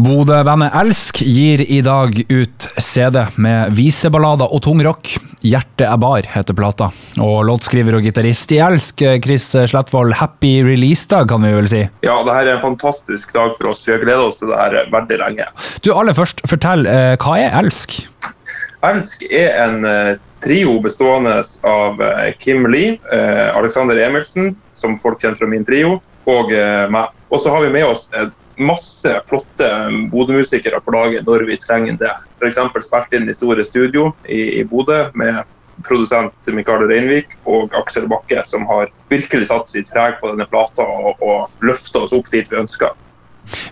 Bodø-bandet Elsk gir i dag ut CD med viseballader og tung rock. 'Hjertet er bar' heter plata. Og låtskriver og gitarist i Elsk, Chris Slettvold, happy release-dag, kan vi vel si? Ja, det her er en fantastisk dag for oss. Vi har gleda oss til det her veldig lenge. Du, aller først, fortell, eh, hva er Elsk? Elsk er en uh, trio bestående av uh, Kim Lee, Alexander Emilsen, som folk kjenner fra min trio, og meg. Og så har vi med oss et masse flotte Bodø-musikere på laget når vi trenger det. F.eks. spilt inn i store studio i, i Bodø med produsent Mikael Reinvik og Aksel Bakke, som har virkelig satt sitt preg på denne plata og, og løfta oss opp dit vi ønsker.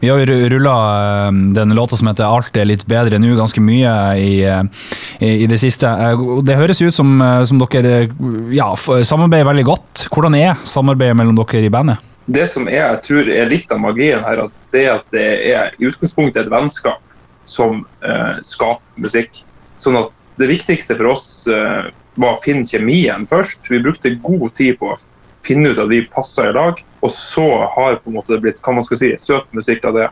Vi har jo rulla eh, den låta som heter 'Alt er litt bedre nå' ganske mye i, eh, i, i det siste. Eh, det høres ut som, som dere ja, samarbeider veldig godt. Hvordan er samarbeidet mellom dere i bandet? Det som er, jeg tror er litt av magien her, at det at det er i utgangspunktet et vennskap som eh, skaper musikk. Sånn at det viktigste for oss eh, var å finne kjemien først. Vi brukte god tid på finne ut at vi passer i lag. Og så har på en måte det blitt hva man skal si, søt musikk av det.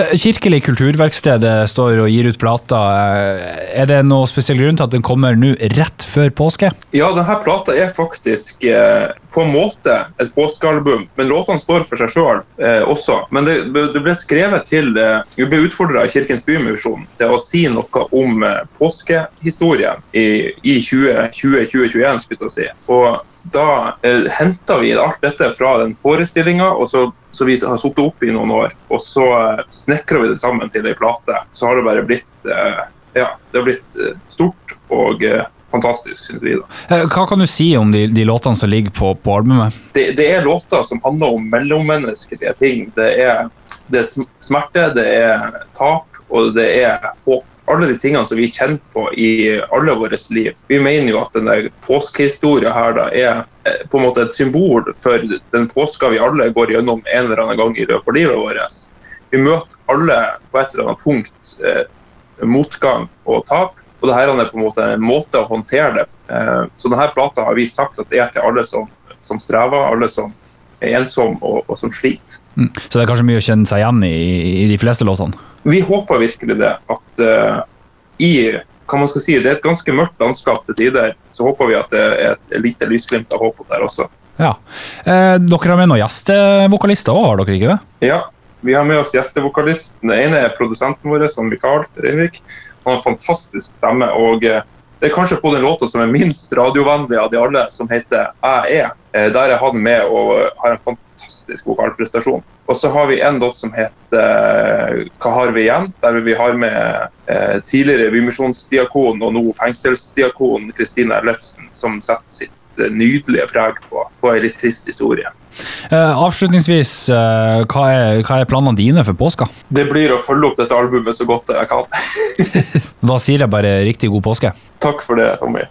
Eh, Kirkelig kulturverksted står og gir ut plater. Eh, er det noe spesiell grunn til at den kommer nå rett før påske? Ja, denne plata er faktisk eh, på en måte et påskealbum, men låtene står for seg sjøl eh, også. Men det, det, ble skrevet til Vi ble utfordra av Kirkens Bymisjon til å si noe om eh, påskehistorien i, i 2020-2021, skulle jeg si. Og da eh, henta vi alt dette fra den forestillinga som vi har sittet opp i noen år. Og så eh, snekra vi det sammen til ei plate. Så har det bare blitt eh, ja, det har blitt eh, stort og eh, fantastisk, syns vi. da. Hva kan du si om de, de låtene som ligger på, på albumet? Det, det, er låter som handler om mellommenneskelige ting. Det er, det er smerte, det er tap, og det er håp alle de tingene som vi kjenner på i alle våre liv. Vi mener jo at denne påskehistoria her da er eh, på en måte et symbol for den påska vi alle går gjennom en eller annen gang i løpet av livet vårt. Vi møter alle på et eller annet punkt eh, motgang og tap. Og det her er på en måte en måte å håndtere det eh, Så denne plata har vi sagt at det er til alle som, som strever, alle som ensomme og, og som sliter. Mm. Så det er kanskje mye å kjenne seg igjen i, i de fleste låtene? Vi håper virkelig det. At uh, i hva man skal si, det er et ganske mørkt landskap til tider, så håper vi at det er et lite lysglimt av håp der også. Ja. Eh, dere har med noen gjestevokalister òg, har dere ikke det? Ja, vi har med oss gjestevokalist. Den ene er produsenten vår, som Mikael Reinvik. Han har en fantastisk stemme. og uh, det er kanskje på den låta som er minst radiovennlig av de alle, som heter 'Jeg er'. Eh, der er han med og har en fantastisk vokalprestasjon. Og så har vi en låt som heter eh, 'Hva har vi igjen?', der vi har med eh, tidligere Bymisjonsdiakon og nå fengselsdiakon Kristine Ellefsen, som setter sitt nydelige preg på, på ei litt trist historie. Uh, avslutningsvis, uh, hva, er, hva, er, planene dine for påska? Det blir å følge opp dette albumet så godt jeg kan. da sier jeg bare riktig god påske. Takk for det, Tommy.